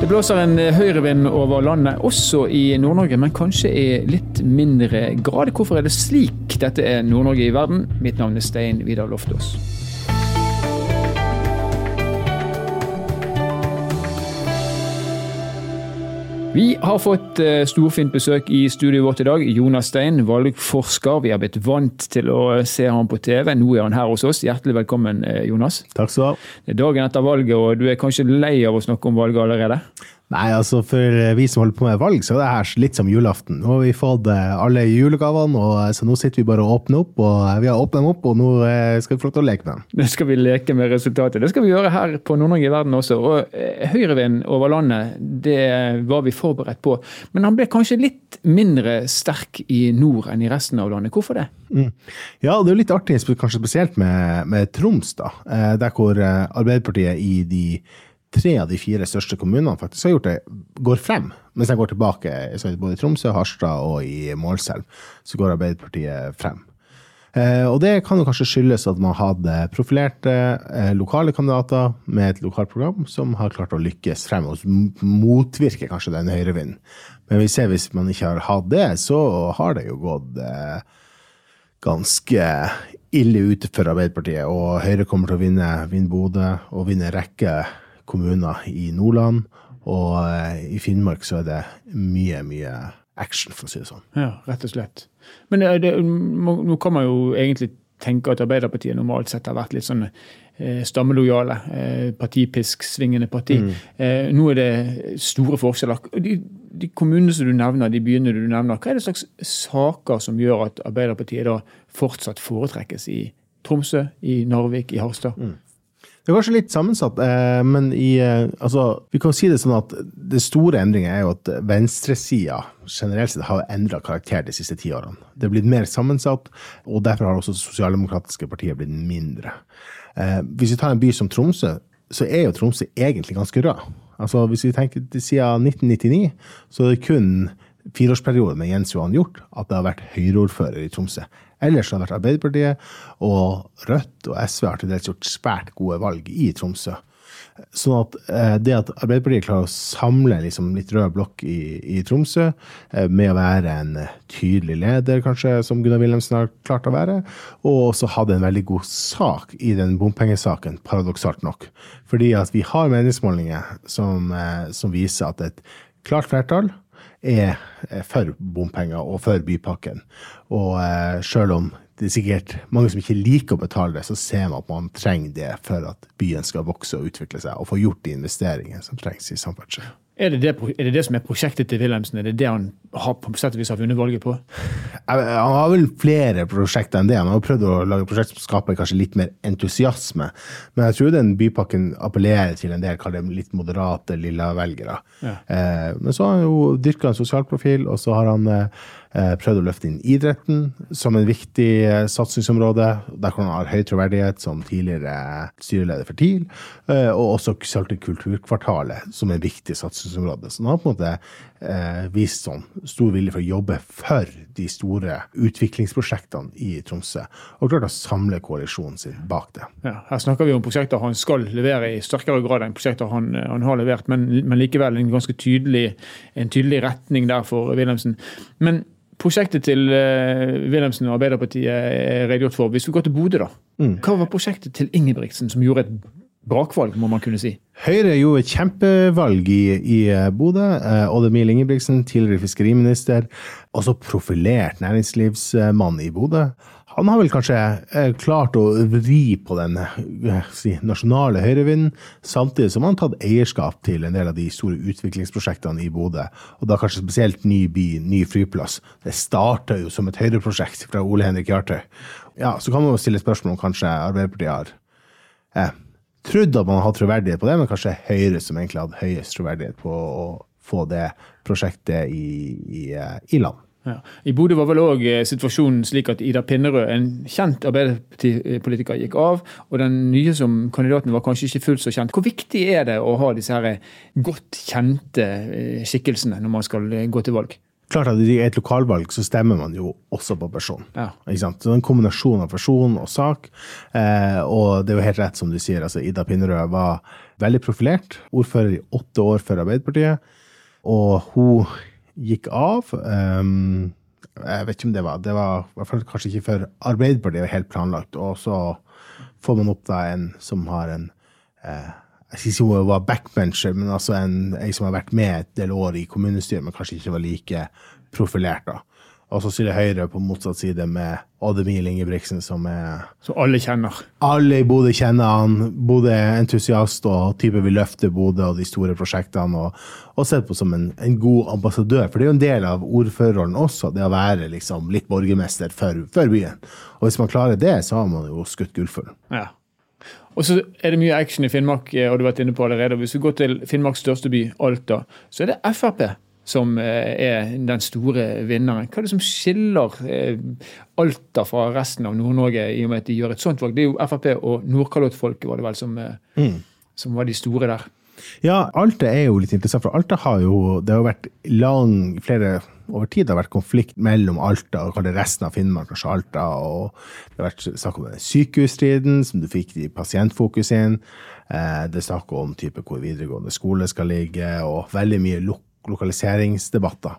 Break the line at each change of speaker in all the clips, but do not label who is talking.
Det blåser en høyrevind over landet, også i Nord-Norge, men kanskje i litt mindre grad. Hvorfor er det slik? Dette er Nord-Norge i verden. Mitt navn er Stein Vidar Loftaas. Vi har fått eh, storfint besøk i studioet vårt i dag. Jonas Stein, valgforsker. Vi har blitt vant til å se ham på TV. Nå er han her hos oss. Hjertelig velkommen, eh, Jonas.
Takk skal du ha.
Det er dagen etter valget, og du er kanskje lei av å snakke om valget allerede?
Nei, altså For vi som holder på med valg, så er det her litt som julaften. Nå har vi fått eh, alle julegavene, og eh, så nå sitter vi bare og åpner opp. og eh, Vi har åpnet dem opp, og nå skal vi få lov til å leke med dem.
Nå skal vi leke med resultatet. Det skal vi gjøre her på Nord-Norge i verden også. Og Høyrevind over landet, det var vi forberedt på. Men han ble kanskje litt mindre sterk i nord enn i resten av landet. Hvorfor det? Mm.
Ja, det er jo litt artig, kanskje spesielt med, med Troms, da. Der hvor Arbeiderpartiet i de tre av de fire største kommunene faktisk har gjort det, går frem. Mens jeg går tilbake både i Tromsø, Harstad og i Målselv, så går Arbeiderpartiet frem. Eh, og det kan jo kanskje skyldes at man hadde profilerte eh, lokale kandidater med et lokalprogram som har klart å lykkes frem og motvirke kanskje den høyrevinden. Men vi ser hvis man ikke har hatt det, så har det jo gått eh, ganske ille ute for Arbeiderpartiet. Og Høyre kommer til å vinne, vinne Bodø og vinne rekke kommuner i Nordland. Og eh, i Finnmark så er det mye, mye action, for å si det sånn.
Ja, rett og slett. Men det, det, nå kan man jo egentlig tenke at Arbeiderpartiet normalt sett har vært litt sånn eh, stammelojale, eh, partipisk-svingende parti. Mm. Eh, nå er det store forskjeller. De, de, kommunene som du nevner, de byene du nevner, hva er det slags saker som gjør at Arbeiderpartiet da fortsatt foretrekkes i Tromsø, i Narvik, i Harstad? Mm.
Det er kanskje litt sammensatt, eh, men i, eh, altså, vi kan si det sånn at det store endringen er jo at venstresida generelt sett har endra karakter de siste ti årene. Det er blitt mer sammensatt, og derfor har også sosialdemokratiske partier blitt mindre. Eh, hvis vi tar en by som Tromsø, så er jo Tromsø egentlig ganske rød. Altså, hvis vi tenker siden 1999, så er det kun fireårsperioden med Jens Johan Hjort at det har vært Høyre-ordfører i Tromsø. Ellers har det vært Arbeiderpartiet, og Rødt og SV har til dels gjort svært gode valg i Tromsø. Sånn at eh, det at Arbeiderpartiet klarer å samle liksom litt rød blokk i, i, Tromsø, eh, med å være en tydelig leder, kanskje, som Gunnar Wilhelmsen har klart å være, og også hadde en veldig god sak i den bompengesaken, paradoksalt nok. Fordi at vi har meningsmålinger som, eh, som viser at et klart flertall er for bompenger og for bypakken. Og eh, sjøl om det er sikkert mange som ikke liker å betale det, så ser man at man trenger det for at byen skal vokse og utvikle seg, og få gjort de investeringene som trengs i samferdsel.
Er det det, er det det, som er prosjektet til Wilhelmsen? Er det det han har, på sett og vis har vunnet valget på?
Han har vel flere prosjekter enn det. Han har prøvd å lage prosjekt som skaper kanskje litt mer entusiasme. Men jeg tror den bypakken appellerer til en del litt moderate lilla-velgere. Ja. Eh, men så har han jo dyrka en sosial profil, og så har han Eh, prøvd å løfte inn idretten som en viktig eh, satsingsområde. Der han ha høy troverdighet som tidligere styreleder for TIL. Eh, og også Salte kulturkvartalet som en viktig satsingsområde. Så han har på en måte vist sånn stor vilje for å jobbe for de store utviklingsprosjektene i Tromsø. Og klart å samle koalisjonen sin bak det.
Ja, her snakker vi om prosjekter han skal levere i sterkere grad enn prosjekter han, han har levert, men, men, likevel en ganske tydelig, en tydelig retning der for Wilhelmsen. Men Prosjektet til uh, Wilhelmsen og Arbeiderpartiet er redegjort for. Hvis vi går til Bodø, da. Mm. Hva var prosjektet til Ingebrigtsen som gjorde et brakvalg, må man kunne si?
Høyre gjorde et kjempevalg i, i eh, Bodø. Uh, Odd Emil Ingebrigtsen, tidligere fiskeriminister, også profilert næringslivsmann i Bodø. Han har vel kanskje eh, klart å vri på den eh, si, nasjonale høyrevinden, samtidig som han har tatt eierskap til en del av de store utviklingsprosjektene i Bodø. Og da kanskje spesielt ny by, ny flyplass. Det starta jo som et høyreprosjekt fra Ole Henrik Hjartøy. Ja, så kan man jo stille spørsmål om kanskje Arbeiderpartiet har eh, trodd at man har troverdighet på det, men kanskje Høyre som egentlig hadde høyest troverdighet på å få det prosjektet i, i, eh, i land.
Ja. I Bodø var vel òg eh, situasjonen slik at Ida Pinnerød, en kjent arbeiderpartipolitiker, gikk av. Og den nye som kandidaten var kanskje ikke fullt så kjent. Hvor viktig er det å ha disse her godt kjente eh, skikkelsene når man skal gå til valg?
klart at i et lokalvalg så stemmer man jo også på person.
Ja.
Ikke sant? Så en kombinasjon av person og sak. Eh, og det er jo helt rett som du sier, altså Ida Pinnerød var veldig profilert. Ordfører i åtte år for Arbeiderpartiet. Og hun gikk av. Um, jeg vet ikke om det var Det var i hvert fall kanskje ikke for Arbeiderpartiet var helt planlagt. Og så får man opp da en som har en eh, jeg skal ikke si hun var backbencher, men altså en, en som har vært med et del år i kommunestyret, men kanskje ikke var like profilert. da. Og så Silje Høyre på motsatt side med Ademil Ingebrigtsen, som er
Som alle kjenner.
Alle i Bodø kjenner han. Bodø er entusiast og type vil løfte Bodø og de store prosjektene. Og, og sett på som en, en, god ambassadør. For det er jo en del av ordførerrollen også, det å være liksom litt borgermester for, for byen. Og hvis man klarer det, så har man jo skutt gullfuglen.
Ja. Og så er det mye action i Finnmark, eh, og du har vært inne på allerede. Hvis vi går til Finnmarks største by, Alta, så er det Frp som eh, er den store vinneren. Hva er det som skiller eh, Alta fra resten av Nord-Norge, i og med at de gjør et sånt valg? Det er jo Frp og Nordkalottfolket var det vel som, mm. som var de store der.
Ja, Alta er jo litt interessant, for Alta har jo Det har vært lang, flere over tid har vært konflikt mellom Alta og resten av Finnmark, kanskje Alta. og Det har vært snakk om sykehusstriden, som du fikk i Pasientfokus inn. Eh, det er snakk om type hvor videregående skole skal ligge, og veldig mye lo lokaliseringsdebatter.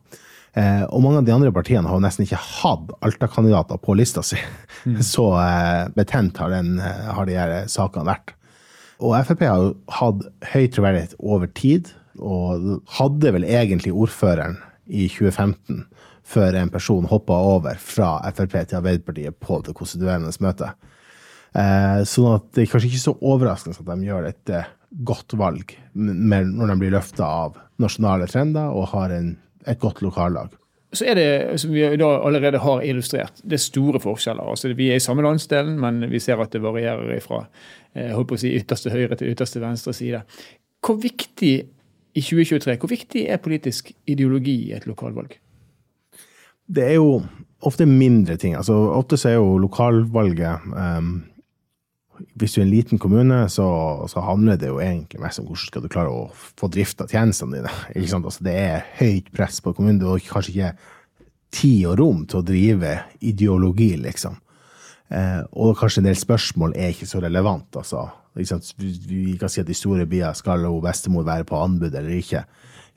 Eh, og mange av de andre partiene har jo nesten ikke hatt Alta-kandidater på lista si. Mm. Så eh, betent har, den, har de her sakene vært. Og Frp har jo hatt høy troverdighet over tid, og hadde vel egentlig ordføreren i 2015 før en person hoppa over fra Frp til Arbeiderpartiet på det konstituerende møtet. Eh, sånn at det er kanskje ikke så overraskende at de gjør et eh, godt valg når de blir løfta av nasjonale trender og har en, et godt lokallag.
Så er det, som vi allerede har illustrert, det er store forskjeller. Altså, vi er i samme landsdelen, men vi ser at det varierer fra eh, si, ytterste høyre til ytterste venstre side. Hvor viktig i 2023, hvor viktig er politisk ideologi i et lokalvalg?
Det er jo ofte mindre ting. Altså, ofte så er jo lokalvalget um, Hvis du er en liten kommune, så, så, handler det jo egentlig mest om hvordan skal du klare å få drifta tjenestene dine. Ikke sant? Altså, det er høyt press på kommunen. Du har kanskje ikke tid og rom til å drive ideologi, liksom. Eh, og kanskje en del spørsmål er ikke så relevant. altså vi kan si at i store byer skal bestemor være på anbud eller ikke.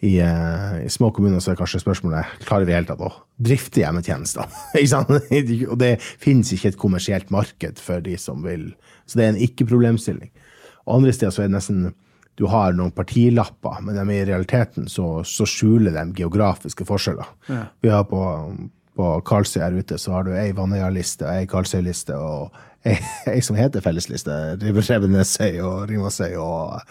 I, uh, I, små kommuner så er kanskje spørsmålet klarer vi helt tatt å drifte hjemmetjenester. og det finnes ikke et kommersielt marked for de som vil. Så det er en ikke-problemstilling. Andre steder så er det nesten du har noen partilapper, men de i realiteten så, så skjuler de geografiske forskjeller. Ja. Vi har på, på Karlsøy her ute så har du ei Vanøya-liste og ei Karlsøy-liste og ei som heter Fellesliste. Revenesøy og Ringvassøy og,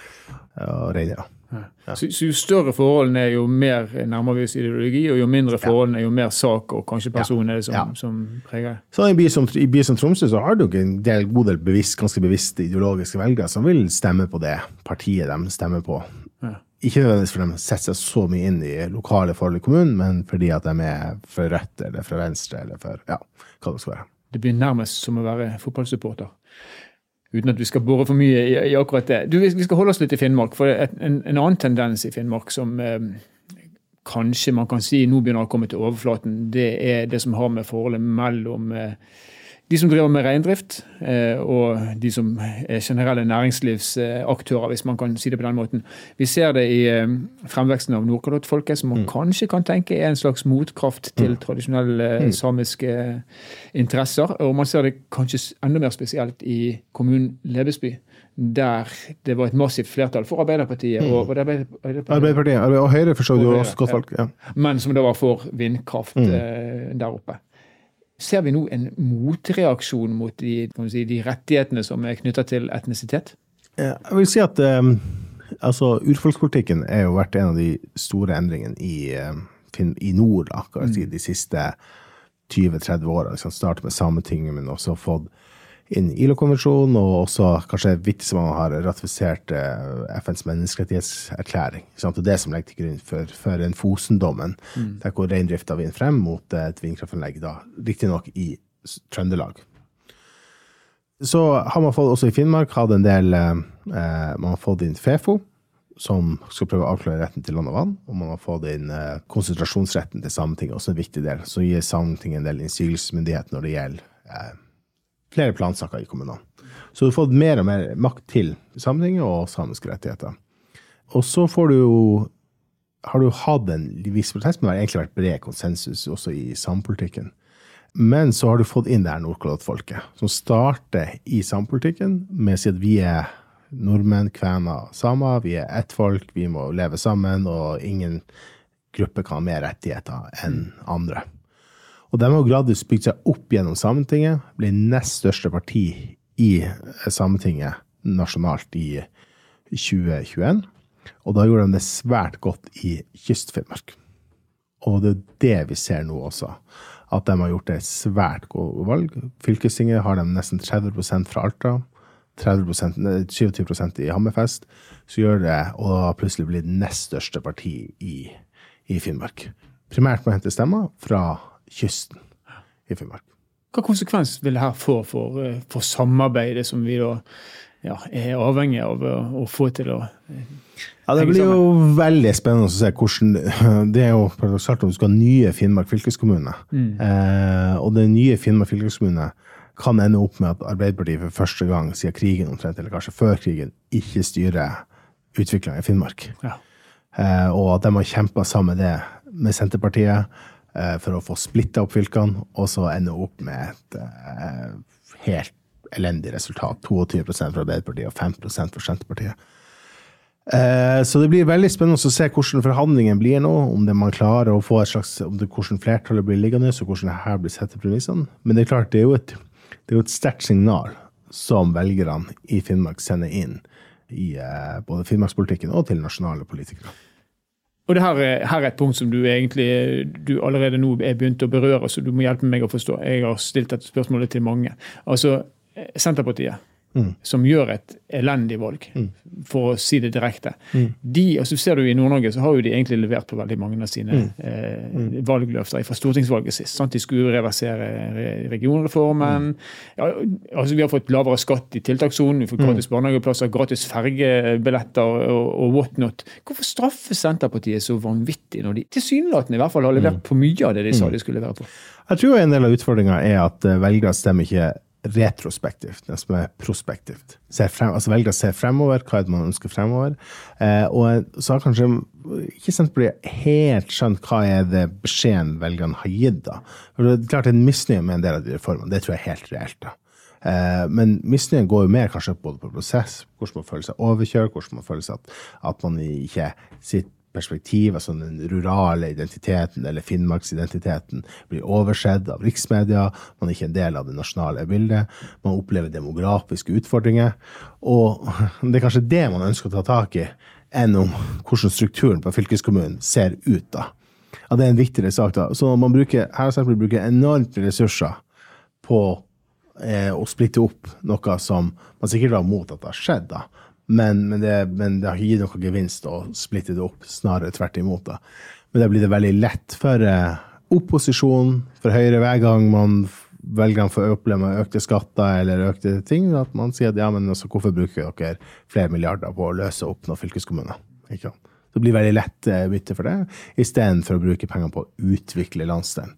og Reidøya.
Ja. Så, så, jo større forholdene er, jo mer nærmer vi oss ideologi, og jo mindre forholdene er, jo mer sak og kanskje person er det som, ja. som preger.
Så I by som, by som Tromsø så har du en del, god del bevisst, ganske bevisste ideologiske velgere som vil stemme på det partiet de stemmer på. Ja. Ikke nødvendigvis fordi de setter seg så mye inn i lokale forhold i kommunen, men fordi at de er fra Rødt eller fra Venstre eller for ja, hva det skal være.
Det blir nærmest som å være fotballsupporter. Uten at vi skal bore for mye i, i akkurat det. Du, vi skal holde oss litt i Finnmark. for en, en, annen tendens i Finnmark som eh, kanskje man kan si nå begynner å komme til overflaten, det er det som har med forholdet mellom eh, de som driver med reindrift, eh, og de som er generelle næringslivsaktører, hvis man kan si det på den måten. Vi ser det i eh, fremveksten av Nordkalottfolket, som man mm. kanskje kan tenke er en slags motkraft til mm. tradisjonelle mm. samiske interesser. Og man ser det kanskje enda mer spesielt i kommunen Lebesby der det var et massivt flertall for Arbeiderpartiet. Og, og
Arbeiderpartiet, Arbeiderpartiet, og Høyre for så vidt. Ja.
Men som da var for vindkraft mm. der oppe ser vi nå en motreaksjon mot de, si, de rettighetene som er knytta til etnisitet?
Jeg vil si at um, altså, urfolkspolitikken er jo vært en av de store endringene i, um, i nord akkurat i de siste 20-30 åra. Starte med Sametinget, men også fått inn ILO-konvensjonen, og også kanskje viktig som man har ratifisert eh, FNs menneskerettighetserklæring. Det er det som legger til grunn for, for en Fosen-dommen, mm. der hvor reindrifta vinner frem mot et vindkraftanlegg, riktignok i Trøndelag. Så har man fått, også i Finnmark hatt en del eh, Man har fått inn Fefo som skal prøve å avklare retten til land og vann. Og man har fått inn eh, konsentrasjonsretten til Sametinget, også en viktig del. Så gir Sametinget en del innsigelsesmyndighet når det gjelder eh, flere plansaker i kommunene. Så du har fått mer og mer makt til Sametinget og samiske rettigheter. Og så får du jo har du hatt en viss protest, men det har egentlig vært bred konsensus også i samepolitikken. Men så har du fått inn det her Nordkalottfolket, som starter i samepolitikken med å si at vi er nordmenn, kvener, samer. Vi er ett folk, vi må leve sammen, og ingen gruppe kan ha mer rettigheter enn andre. Og de har gradvis bygd seg opp gjennom Sametinget, ble nest største parti i Sametinget nasjonalt i 2021. Og da gjorde de det svært godt i Kyst-Finnmark. Og det er det vi ser nå også, at de har gjort et svært godt valg. Fylkestinget har de nesten 30% fra Alta. 30% 27 i Hammerfest, så gjør det og da plutselig det nest største parti i, i Finnmark. Primært må hente stemmer fra kysten i Finnmark.
Hva konsekvens vil det her få for, eh, for samarbeidet som vi da ja, er avhengig av å, å få til å
eh, ja, Det blir jo veldig spennende å se hvordan Det er jo paradoksalt om du skal ha nye Finnmark fylkeskommune. Mm. Eh, og det nye Finnmark fylkeskommune kan ende opp med at Arbeiderpartiet for første gang siden krigen, omtrent, eller kanskje før krigen, ikke styrer utviklinga i Finnmark. Ja. Eh, og at de har kjempa sammen med det med Senterpartiet eh, for å få splitta opp fylkene, og så ende opp med et eh, helt elendig resultat. 22% for Arbeiderpartiet og 5% for Senterpartiet. Eh, så det blir veldig spennende å se hvordan forhandlingene blir nå. Om det man klarer å få et slags, om det, hvordan flertallet blir liggende, og hvordan det her blir sett i premissene. Men det er klart, det er jo et, er jo et sterkt signal som velgerne i Finnmark sender inn i eh, både finnmarkspolitikken og til nasjonale politikere.
Og det her er, her er, et punkt som du egentlig du allerede nå er begynt å berøre, så du må hjelpe meg å forstå. Jeg har stilt dette spørsmålet til mange. Altså, Senterpartiet mm. som gjør et elendig valg, mm. for å si det direkte. Mm. De, og så ser du I Nord-Norge så har jo de egentlig levert på veldig mange av sine mm. eh, mm. valgløfter fra stortingsvalget sist. Sant? De skulle reversere regionreformen. Mm. Ja, altså Vi har fått lavere skatt i tiltakssonen, vi får gratis barnehageplasser, gratis fergebilletter og, og whatnot. Hvorfor straffer Senterpartiet så vanvittig, når de tilsynelatende i hvert fall har levert på mye av det de sa de skulle levere på?
Jeg tror en del av utfordringa er at eh, velgere stemmer ikke retrospektivt, det som er prospektivt. Frem, altså velger å se fremover, hva er det man ønsker fremover. Eh, og så har kanskje ikke Senterpartiet helt skjønt hva er det beskjeden velgerne har gitt. da. For det er klart En misnøye med en del av de reformene, det tror jeg er helt reelt. da. Eh, men misnøyen går jo mer kanskje både på prosess, hvordan man føler seg overkjørt, hvordan man føler seg at, at man ikke sitter perspektiv, altså den rurale identiteten eller finnmarksidentiteten, blir oversett av riksmedia. Man er ikke en del av det nasjonale bildet. Man opplever demografiske utfordringer. Og det er kanskje det man ønsker å ta tak i, enn om hvordan strukturen på fylkeskommunen ser ut. da. Ja, det er en viktigere sak. da. Så man bruker, her eksempel, bruker enormt ressurser på eh, å splitte opp noe som man sikkert var mot at det har skjedd. da men, men, det, men, det, har ikke gitt noen gevinst å splitte det opp, snarere tvert imot. Da. Men da blir det veldig lett for eh, opposisjonen, for Høyre hver gang man velgerne får oppleve økte skatter eller økte ting, at man sier at ja, men altså, hvorfor bruker dere flere milliarder på å løse opp noen fylkeskommuner? Ikke sant? Det blir veldig lett eh, bytte for det, istedenfor å bruke penger på å utvikle landsdelen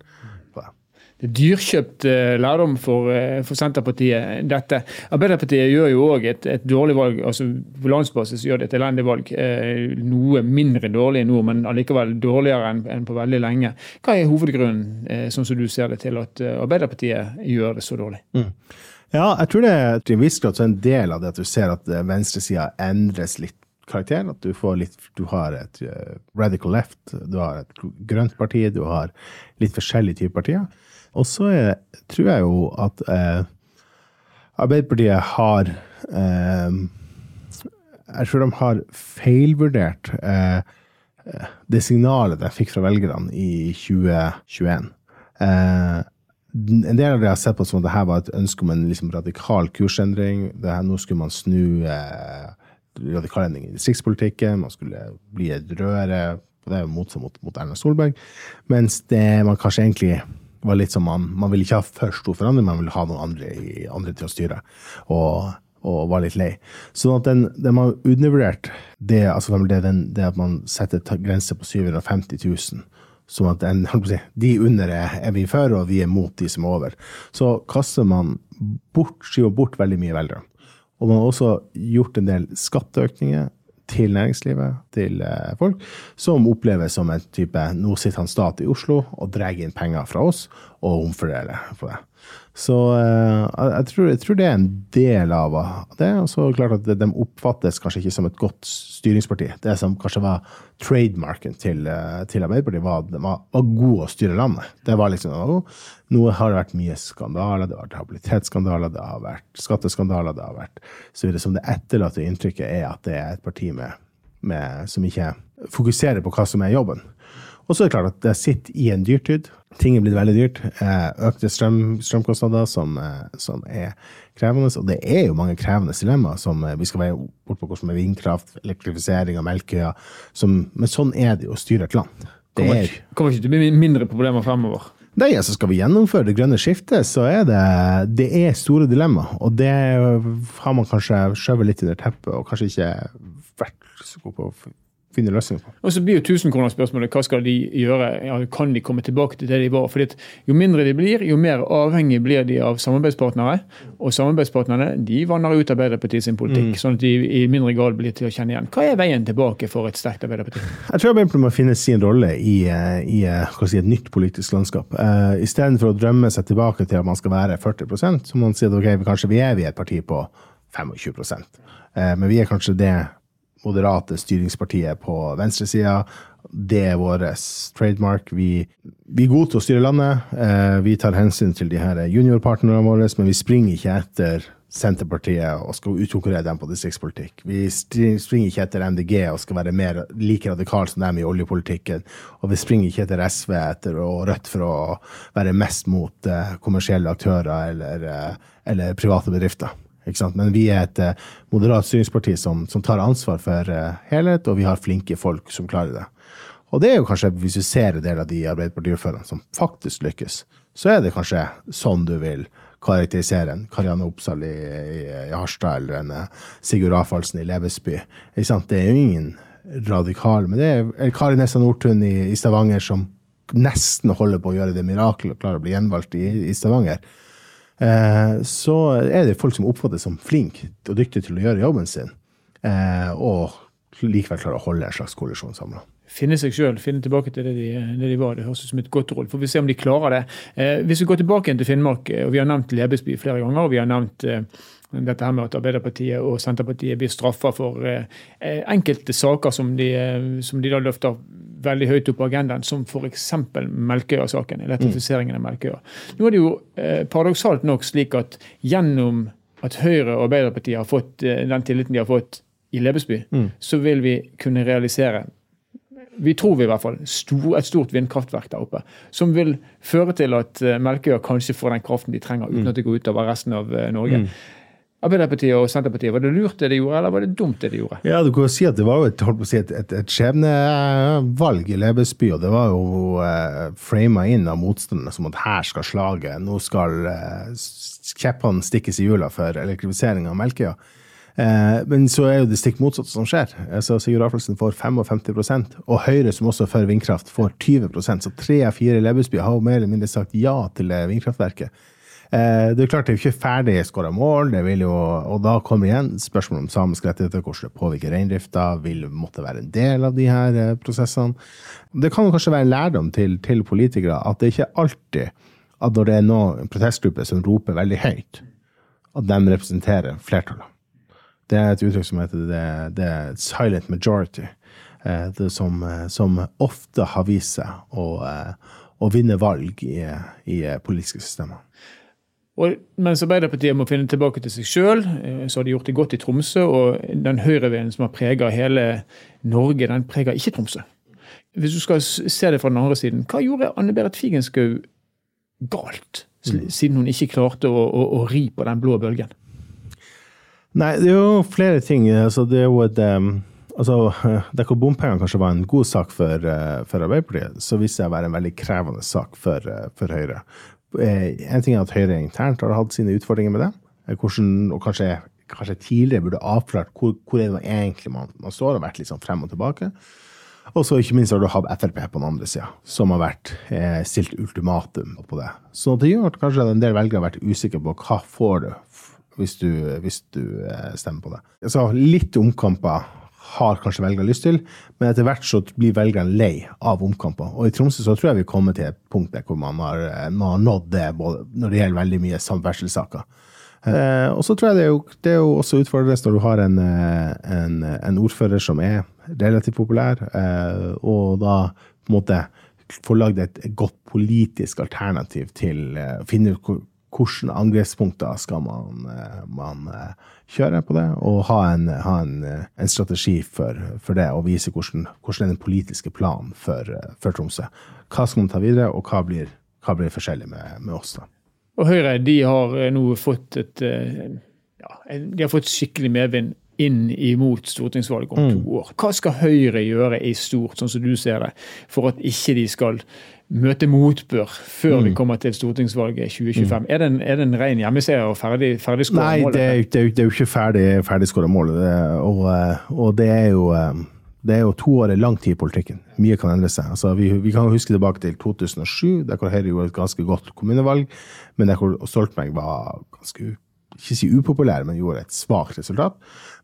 det er dyrkjøpt eh, lærdom for, eh, for, Senterpartiet, dette. Arbeiderpartiet gjør jo òg et, et, dårlig valg. altså På landsbasis gjør det et elendig valg. Eh, noe mindre dårlig nå, men allikevel dårligere enn på veldig lenge. Hva er hovedgrunnen, sånn som du ser det, til at Arbeiderpartiet gjør det så dårlig? Mm.
Ja, jeg tror det er til en viss grad en del av det at du ser at venstresida endres litt karakter. At du, får litt, du har et radical left, du har et grønt parti, du har litt forskjellige typer partier. Og så tror jeg jo at eh, Arbeiderpartiet har eh, Jeg tror de har feilvurdert eh, det signalet de fikk fra velgerne i 2021. Eh, en del av det har sett på som at dette var et ønske om en liksom, radikal kursendring. Her, nå skulle man snu eh, radikal endring i distriktspolitikken. Man skulle bli et røre. Det er jo motsatt mot, mot Erna Solberg. Mens det man kanskje egentlig var litt som man, man ville ikke ha for stor forandring, man ville ha noen andre, andre til å styre. Og, og var litt lei. Sånn at den, den har undervurdert det, altså, det, den, det at man setter grense på 750 000 Sånn at den, de under er vi for, og vi er mot de som er over. Så kaster man bort, skyver bort veldig mye velgere. Og man har også gjort en del skatteøkninger til næringslivet, til eh, folk, som oppleves som en type Nå sitter han stat i Oslo og drar inn penger fra oss og omfordeler på det. Så uh, jeg, tror, jeg, tror, det er en del av det. Og så klart at de oppfattes kanskje ikke som et godt styringsparti. Det som kanskje var trademarken til, uh, til Arbeiderpartiet, var at de var, var gode å styre landet. Det var liksom, Nå har det vært mye skandaler, det har vært habilitetsskandaler, det har vært skatteskandaler, det har vært så videre. Som det etterlatte inntrykket er at det er et parti med, med, som ikke fokuserer på hva som er jobben. Og så er det klart at det sitter i en dyrtid. Ting er blitt veldig dyrt. Eh, økte strøm, strømkostnader som, eh, som, er krevende. Og det er jo mange krevende dilemmaer som eh, vi skal være bort på, hvordan med vindkraft, elektrifisering av Melkøya. Men sånn er det jo å styre et land.
Det kommer, ikke, kommer ikke til å bli mindre problemer fremover.
Nei, altså Skal vi gjennomføre det grønne skiftet, så er det, det er store dilemmaer. Og det har man kanskje skjøvet litt under teppet, og kanskje ikke vært så god på å finne løsninger på.
Og så blir jo tusenkronerspørsmålet hva skal de gjøre? Ja, kan de komme tilbake til det de var? Fordi Jo mindre de blir, jo mer avhengig blir de av samarbeidspartnere. Og samarbeidspartnerne de vanner ut Arbeiderpartiet sin politikk, mm. sånn at de i mindre grad blir til å kjenne igjen. Hva er veien tilbake for et sterkt Arbeiderparti?
Jeg tror Arbeiderpartiet må finne sin rolle i, eh, i eh, si, et nytt politisk landskap. Uh, Istedenfor å drømme seg tilbake til at man skal være 40 så må man si at ok, kanskje vi er vi et parti på 25 uh, Men vi er kanskje det moderate styringspartiet på venstresida. Det er vår trademark. Vi, vi, er gode til å styre landet. Eh, vi tar hensyn til de her juniorpartnerne våre, men vi springer ikke etter Senterpartiet og skal utkonkurrere dem på distriktspolitikk. Vi springer ikke etter MDG og skal være mer like radikale som dem i oljepolitikken. Og vi springer ikke etter SV etter og Rødt for å være mest mot uh, kommersielle aktører eller, uh, eller private bedrifter. Men vi er et uh, moderat styringsparti som, som, tar ansvar for uh, helhet, og vi har flinke folk som klarer det. Og det er jo kanskje, hvis du ser en del av de Arbeiderparti-ordførerne som faktisk lykkes, så er det kanskje sånn du vil karakterisere en Karianne Oppsal i, i, i Harstad eller en uh, Sigurd Rafalsen i Lebesby. Det er jo ingen radikale, men det er Kari Nessa Nordtun i, i, Stavanger som nesten holder på å gjøre det mirakelet og klarer å bli gjenvalgt i, i Stavanger. Eh, så er det folk som oppfattes som flinke og dyktige til å gjøre jobben sin, eh, og likevel klarer å holde en slags koalisjon samla.
Finne seg sjøl, finne tilbake til det de, det de, var. Det høres ut som et godt råd. Får vi se om de klarer det. Eh, hvis vi går tilbake til Finnmark, og vi har nevnt Lebesby flere ganger, og vi har nevnt dette her med at Arbeiderpartiet og Senterpartiet blir straffa for enkelte saker som de, som de da løfter veldig høyt opp på agendaen, som f.eks. Melkøya-saken. Elektrifiseringen av Melkøya. Nå er det jo eh, paradoksalt nok slik at gjennom at Høyre og Arbeiderpartiet har fått eh, den tilliten de har fått i Lebesby, mm. så vil vi kunne realisere vi tror vi i hvert fall, stor, et stort vindkraftverk der oppe. Som vil føre til at uh, Melkøya kanskje får den kraften de trenger, uten mm. at det går utover resten av Norge. Mm. Arbeiderpartiet og Senterpartiet, var det lurt det de gjorde, eller var det dumt det de gjorde?
Ja, du kan jo si at Det var jo et, si, et, et, et skjebnevalg i Lebesby, og det var jo eh, frama inn av motstanderne som at her skal slaget, nå skal eh, kjeppene stikkes i hjula for elektrifisering av Melkøya. Eh, men så er jo det stikk motsatte som skjer. Altså, Sigurd Rafelsen får 55% og Høyre, som også er for vindkraft, får 20% Så tre av fire i Lebesby har jo mer eller mindre sagt ja til vindkraftverket. Eh, det er klart det er ikke ferdig skåra mål, jo, og da kommer igjen spørsmålet om samiske rettigheter, hvordan det påvirker reindrifta, vil måtte være en del av de her eh, prosessene. Det kan kanskje være en lærdom til, til politikere at det ikke alltid at når det er noen protestgrupper som roper veldig høyt, at de representerer flertallet. Det er et uttrykk som heter det, det silent majority, eh, som, som, ofte har vist seg å, å vinne valg i, i politiske systemer.
Og mens Arbeiderpartiet må finne tilbake til seg sjøl, eh, så har de gjort det godt i Tromsø. Og den høyrevinden som har prega hele Norge, den preger ikke Tromsø. Hvis du skal se det fra den andre siden, hva gjorde Anne Berit Figenschou galt? Mm. Siden hun ikke klarte å, å, å, ri på den blå bølgen?
Nei, det er jo flere ting. Altså, det er jo et um, altså, Der hvor bompengene kanskje var en god sak for, uh, for Arbeiderpartiet, så viste det å være en veldig krevende sak for, uh, for Høyre. Eh, en ting er at Høyre internt har hatt sine utfordringer med det, eh, hvordan, og kanskje kanskje tidligere burde avklart hvor, hvor er det egentlig man, man står, og vært litt sånn frem og tilbake. Og så ikke minst har du hatt Frp på den andre sida, som har vært eh, stilt ultimatum på det. Så det gjør at kanskje en del velgere har vært usikre på hva får du hvis du, hvis du eh, stemmer på det. Så litt omkamper har kanskje velgerne lyst til, men etter hvert så blir velgerne lei av omkamper. Og i Tromsø så tror jeg vi kommer til et punkt der hvor man har, eh, man har nådd det når det gjelder veldig mye samferdselssaker. Eh, og så tror jeg det er jo, det er jo også utfordrende når du har en, eh, en, en, ordfører som er relativt populær, eh, og da på en måte får lagd et godt politisk alternativ til å eh, finne ut hvilke angrepspunkter skal man, eh, man, kjøre på det, og ha en, ha en, en strategi for, for, det, og vise hvordan, hvordan er den politiske planen for, for, Tromsø. Hva skal man ta videre, og hva blir, hva blir forskjellig med, med oss? da?
Og Høyre de har eh, nå fått et eh, ja, de har fått skikkelig medvind inn imot stortingsvalget om to mm. år. Hva skal Høyre gjøre i stort, sånn som du ser det, for at ikke de skal møte motbør før mm. vi kommer til stortingsvalget 2025? Mm. Er, det en, er det en ren hjemmeseier og ferdig, ferdig skåra
mål? Nei, det er, det, er, det er, jo ikke ferdig, ferdig skåra mål. Og, eh, og det er jo det er jo to år er lang tid i politikken. Mye kan endre seg. Altså, vi, vi, kan huske tilbake til 2007, der hvor Høyre gjorde et ganske godt kommunevalg, men der hvor Stoltenberg var ganske ikke si upopulær, men gjorde et svakt resultat.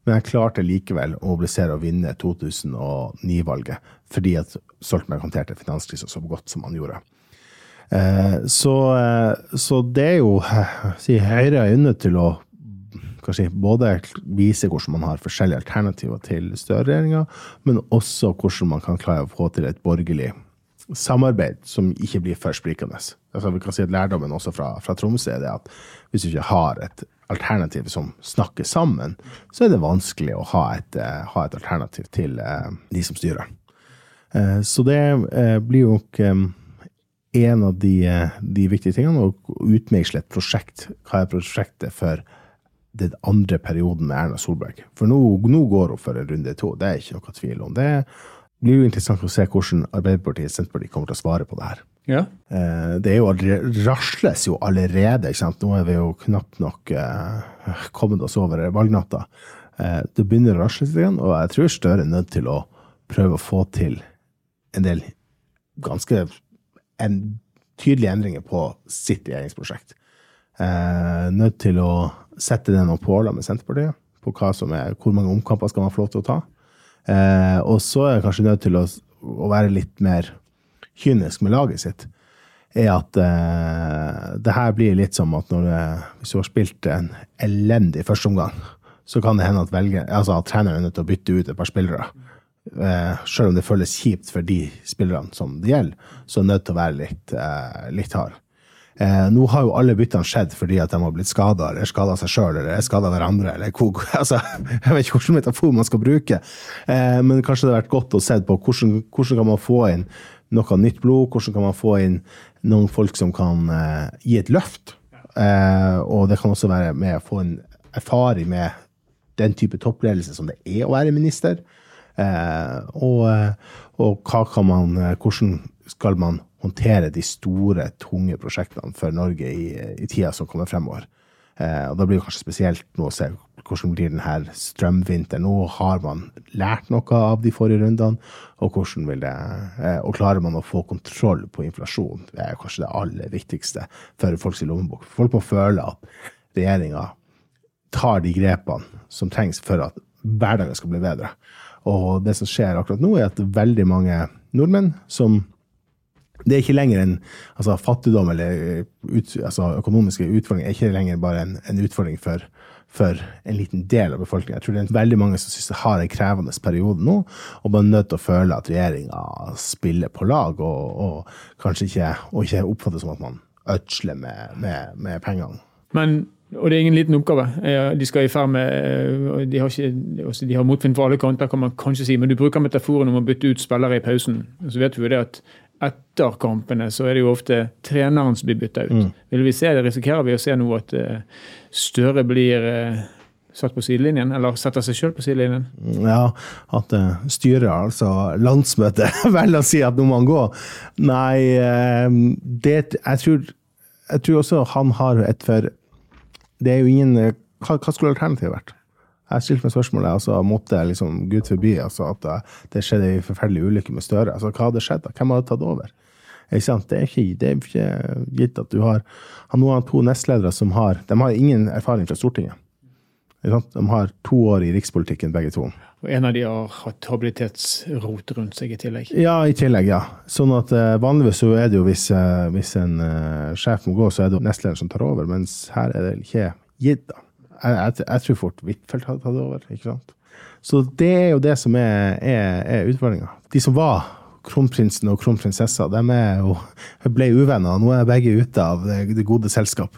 Men jeg klarte likevel å mobilisere og vinne 2009-valget, fordi at Stoltenberg håndterte finanskrisen så godt som han gjorde. Eh, så, eh, så, det er jo si, Høyre er nødt til å kanskje, både vise hvordan man har forskjellige alternativer til Støre-regjeringa, men også hvordan man kan klare å få til et borgerlig samarbeid som ikke blir for sprikende. Altså, vi kan si at Lærdommen også fra, fra Tromsø er det at hvis du ikke har et alternativ som snakker sammen, så er det vanskelig å ha et, uh, ha et alternativ til uh, de som styrer. Uh, så det blir jo um, en av de, de, viktige tingene, å utmeisle et prosjekt. Hva er prosjektet for den andre perioden med Erna Solberg. For nå, nå går hun for en runde to, det er ikke noe tvil om. Det blir jo interessant å se hvordan Arbeiderpartiet og Senterpartiet kommer til å svare på det her.
Ja.
Eh, det jo rasles jo allerede. Nå er vi jo knapt nok eh, kommet oss over valgnatta. Eh, det begynner å rasles igjen, og jeg tror Støre er nødt til å prøve å få til en del ganske en, tydelige endringer på sitt regjeringsprosjekt. Nødt til å sette ned noen påler med Senterpartiet på er, hvor mange omkamper skal man få lov til å ta. Eh, og så er jeg kanskje nødt til å, å, være litt mer kynisk med laget sitt. Er at eh, det her blir litt som at når, hvis du har spilt en elendig førsteomgang, så kan det hende at, velger, altså at treneren er nødt til å bytte ut et par spillere. Eh, selv om det føles kjipt for de spillerne som det gjelder, så er det nødt til å være litt, eh, litt hard. Eh, nå har jo alle byttene skjedd fordi at de har blitt skada, eller skada seg sjøl, eller skada hverandre, eller hvor, altså, Jeg vet ikke hvilken metafor man skal bruke, eh, men kanskje det har vært godt å se på hvordan, hvordan kan man få inn noe nytt blod, hvordan kan man få inn noen folk som kan eh, gi et løft. Eh, og det kan også være med å få en erfaring med den type toppledelse som det er å være minister. Eh, og, eh, og man, hvordan skal man håndtere de store, tunge prosjektene for Norge i, i tida som kommer fremover. Eh, og Da blir det kanskje spesielt nå å se hvordan blir denne strømvinteren. Nå har man lært noe av de forrige rundene, og vil det, eh, og klarer man å få kontroll på inflasjon? Det er kanskje det aller viktigste for folks lommebok. Folk må føle at regjeringa tar de grepene som trengs for at hverdagen skal bli bedre. Og det som skjer akkurat nå, er at veldig mange nordmenn som det er ikke lenger en altså Fattigdom eller ut, altså økonomiske utfordringer er ikke lenger bare en, en utfordring for, for, en liten del av befolkningen. Jeg tror det er veldig mange som synes det har en krevende periode nå, og man er nødt til å føle at regjeringa spiller på lag, og, og kanskje ikke, og ikke oppfatter som at man ødsler med, med, med pengene.
Men og det er ingen liten oppgave. De skal i ferd med De har, ikke, de har motvind på alle kanter, kan man kanskje si. Men du bruker metaforen om å bytte ut spillere i pausen. Så vet vi jo det at etter kampene så er det jo ofte treneren som blir bytta ut. Mm. Vil vi se det, Risikerer vi å se nå at uh, Støre blir uh, satt på sidelinjen, eller setter seg sjøl på sidelinjen?
Ja, at uh, styret, altså landsmøtet, velger å si at nå må han gå. Nei, det jeg tror, jeg tror også han har et for Det er jo ingen hva, hva skulle alternativet vært? Jeg stilte meg spørsmålet altså, måtte liksom Gud forby altså, at det skjedde en forferdelig ulykke med Støre. Altså, hva hadde skjedd? da? Hvem hadde tatt over? Det, er ikke, det er ikke gitt at du har, har noen av to nestledere som har De har ingen erfaring fra Stortinget. De har to år i rikspolitikken, begge to.
Og en av de har hatt habilitetsrot rundt seg i tillegg.
Ja, i tillegg, ja. Sånn at eh, Vanligvis så er det jo hvis, eh, hvis en eh, sjef må gå, så er det nestlederen som tar over, mens her er det ikke gitt. da. Jeg, jeg, tror fort Huitfeldt hadde tatt over. ikke sant? Så det er jo det som er, er, er utfordringa. De som var kronprinsen og kronprinsessa, de jo, ble uvenner. Nå er begge ute av det, det gode selskap.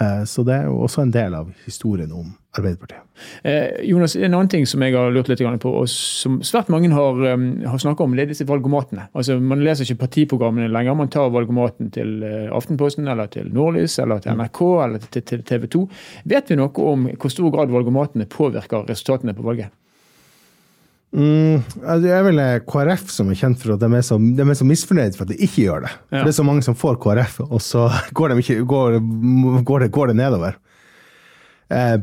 Eh, Så det er jo også en del av historien om Arbeiderpartiet.
Eh, Jonas, En annen ting som jeg har lurt litt på, og som svært mange har, um, har snakket om, det er disse valgomatene. Altså, Man leser ikke partiprogrammene lenger. Man tar valgomaten til eh, Aftenposten, eller til Nordlys, eller til NRK, eller til, til TV 2. Vet vi noe om hvor stor grad valgomatene påvirker resultatene på valget?
Mm, det er vel KrF som er kjent for at de er så, de er så misfornøyd for at de ikke gjør det. For Det er så mange som får KrF, og så går, de ikke, går, går, det, går det nedover. Eh,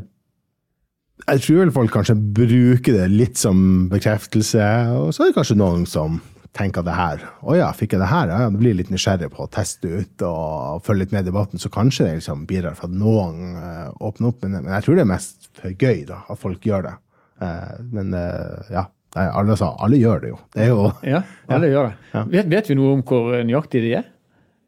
jeg tror vel folk kanskje bruker det litt som bekreftelse, og så er det kanskje noen som tenker det her Å ja, fikk jeg det her? Ja, ja, det blir litt nysgjerrig på å teste ut og følge litt med i debatten, så kanskje det liksom bidrar for at noen eh, åpner opp. Men, men jeg tror det er mest for gøy da, at folk gjør det. Eh, men eh, ja, Nei, alle, sa alle gjør det jo. Det er jo
Ja, alle gjør det. Vet, vet vi noe om hvor nøyaktig de er?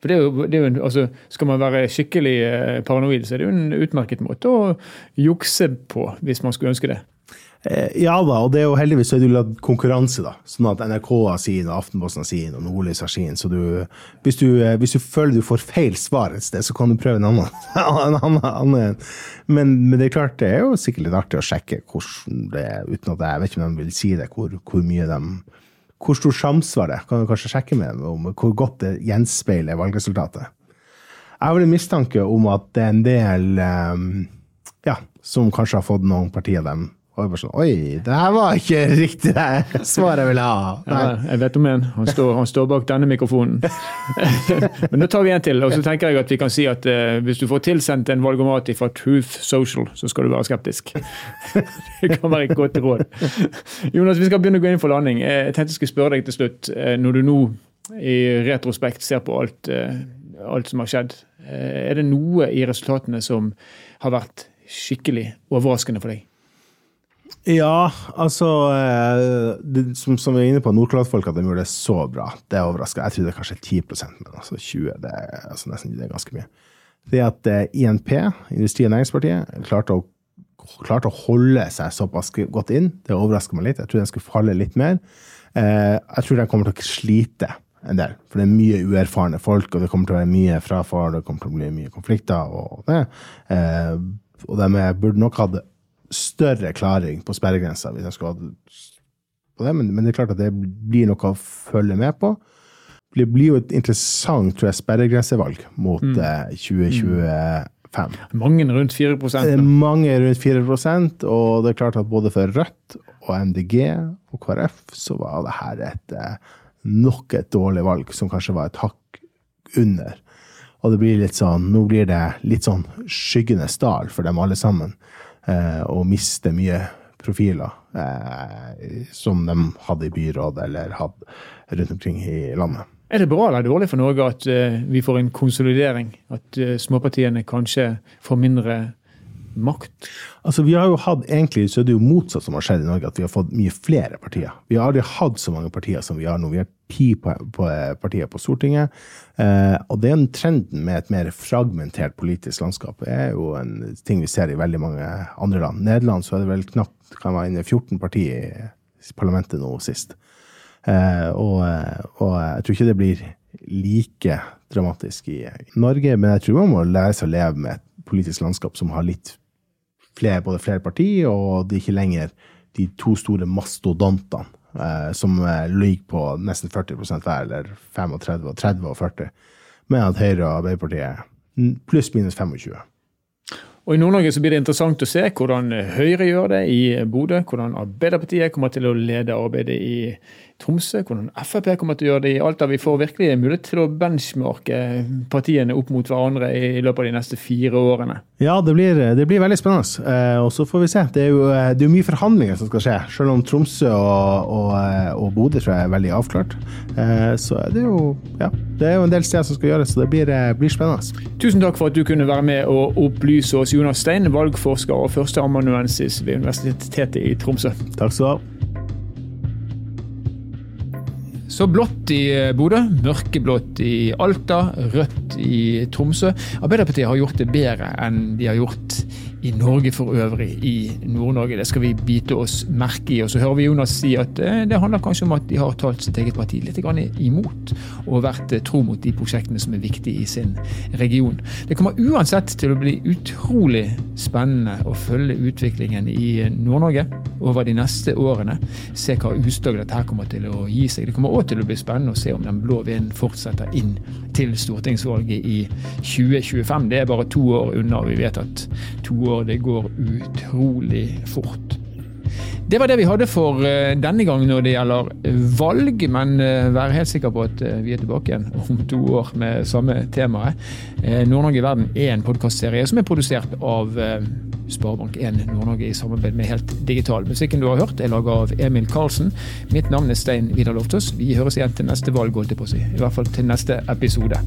For det er jo, det er jo altså, Skal man være skikkelig eh, paranoid, så er det jo en utmerket måte å jukse på, hvis man skulle ønske det.
Eh, Ja da, og det er jo heldigvis er det jo konkurranse, da. Sånn at NRK har sin, Aftenposten har sin, og Nordlys har sin. Så du, hvis, du, eh, hvis du føler du får feil svar et sted, så kan du prøve en annen. en annen. Men, men det er klart, det er jo sikkert litt artig å sjekke hvordan det uten at jeg vet ikke om de vil si det, hvor, hvor mye de Hvor stor samsvar det er. Kan du kanskje sjekke med dem om hvor godt det gjenspeiler valgresultatet. Jeg har vel en mistanke om at det er en del um, ja, som kanskje har fått noen partier av dem. Og jeg bare sånn, Oi, det her var ikke riktig det svaret jeg ville ha.
Ja, jeg vet om en. Han står, han står bak denne mikrofonen. Men nå tar vi en til. og så tenker jeg at vi kan si at uh, Hvis du får tilsendt en valgomat fra Truth Social, så skal du være skeptisk. det kan være et godt råd. Jonas, vi skal begynne å gå inn for landing. Eh, Jeg tenkte jeg skulle spørre deg til slutt. eh, Når du nå i retrospekt ser på alt, alt som har skjedd, er det noe i resultatene som har vært skikkelig overraskende for deg?
Ja, altså eh, det, som, som vi er inne på, Nordkalottfolk at de gjorde det så bra. Det er overrasker. Jeg trodde kanskje 10% men altså 20 det er altså nesten det er ganske mye. Det at eh, INP, Industri- og Næringspartiet, klarte å, klarte å holde seg såpass godt inn, det overrasker meg litt. Jeg trodde den skulle falle litt mer. Eh, jeg tror den kommer til å slite en del, for det er mye uerfarne folk, og det kommer til å være mye frafall, det kommer til å bli mye konflikter og det. Og de burde nok hatt større klaring på sperregrensa hvis jeg skulle hatt på det, men, men det er klart at det blir noe å følge med på. Det blir jo et interessant tror jeg, sperregrensevalg mot eh, 2025.
Mange rundt 4
Det er
nå.
mange rundt 4% og det er klart at både for Rødt og MDG og KrF så var det her et eh, nok et dårlig valg, som kanskje var et hakk under. Og det blir litt sånn, nå blir det litt sånn skyggenes dal for dem alle sammen. Eh, og miste mye profiler eh, som de hadde i byrådet eller hadde rundt omkring i landet.
Er det bra eller dårlig for Norge at eh, vi får en konsolidering? At eh, småpartiene kanskje får mindre makt?
Altså, vi har jo hatt, egentlig så er det jo motsatt som har skjedd i Norge, at vi har fått mye flere partier. Vi har aldri hatt så mange partier som vi har nå. Vi har ti på, partier på Stortinget. Eh, og er trenden med et mer fragmentert politisk landskap. Er jo en ting vi ser i veldig mange andre land. Nederland så er det vel knapt kan være inne 14 partier i parlamentet nå sist. Eh, og, og jeg tror ikke det blir like dramatisk i Norge, men jeg tror man må lære seg å leve med et politisk landskap som har litt flere, både flere partier, og det er ikke lenger de to store mastodontene eh, som eh, ligger på nesten 40% hver, eller 35 og 30 og 40, med at Høyre og Arbeiderpartiet mm, pluss minus 25.
Og I Nord-Norge så blir det interessant å se hvordan Høyre gjør det i Bodø. Hvordan Arbeiderpartiet kommer til å lede arbeidet i Tromsø, hvordan Frp kommer til å gjøre det i Alta. Vi får virkelig mulighet til å benchmarke partiene opp mot hverandre i løpet av de neste fire årene.
Ja, det blir, det blir veldig spennende. Eh, og så får vi se. Det er jo det er mye forhandlinger som skal skje. Selv om Tromsø og, og, og Bodø tror jeg er veldig avklart. Eh, så er det jo ja, det er jo en del steder som skal gjøres, så det blir, blir spennende.
Tusen takk for at du kunne være med og opplyse oss, Jonas Stein, valgforsker og førsteamanuensis ved Universitetet i Tromsø.
Takk skal du ha.
Så blått i eh, Bodø, mørkeblått i Alta, rødt i Tromsø. Arbeiderpartiet har gjort det bedre enn de har gjort i Norge for øvrig, i Nord-Norge. Det skal vi bite oss merke i. Og så hører vi Jonas si at eh, det handler kanskje om at de har talt sitt eget parti litt imot, og vært eh, tro mot de prosjektene som er viktige i sin region. Det kommer uansett til å bli utrolig spennende å følge utviklingen i Nord-Norge over de neste årene. Se hva utslag dette kommer til å gi seg. Det kommer òg til å bli spennende å se om den blå vinden fortsetter inn til stortingsvalget i 2025. Det er bare to år unna, og vi vet at to år det går utrolig fort. Det var det vi hadde for eh, denne gang når det gjelder valg, men eh, vær helt sikker på at eh, vi er tilbake igjen om to år med samme temaet. Nord-Norge i verden er en podkastserie som er produsert av Sparebank1 Nord-Norge i samarbeid med Helt Digital. Musikken du har hørt er laga av Emil Karlsen. Mitt navn er Stein Vidar Loftaas. Vi høres igjen til neste valg, holdt jeg på å si. I hvert fall til neste episode.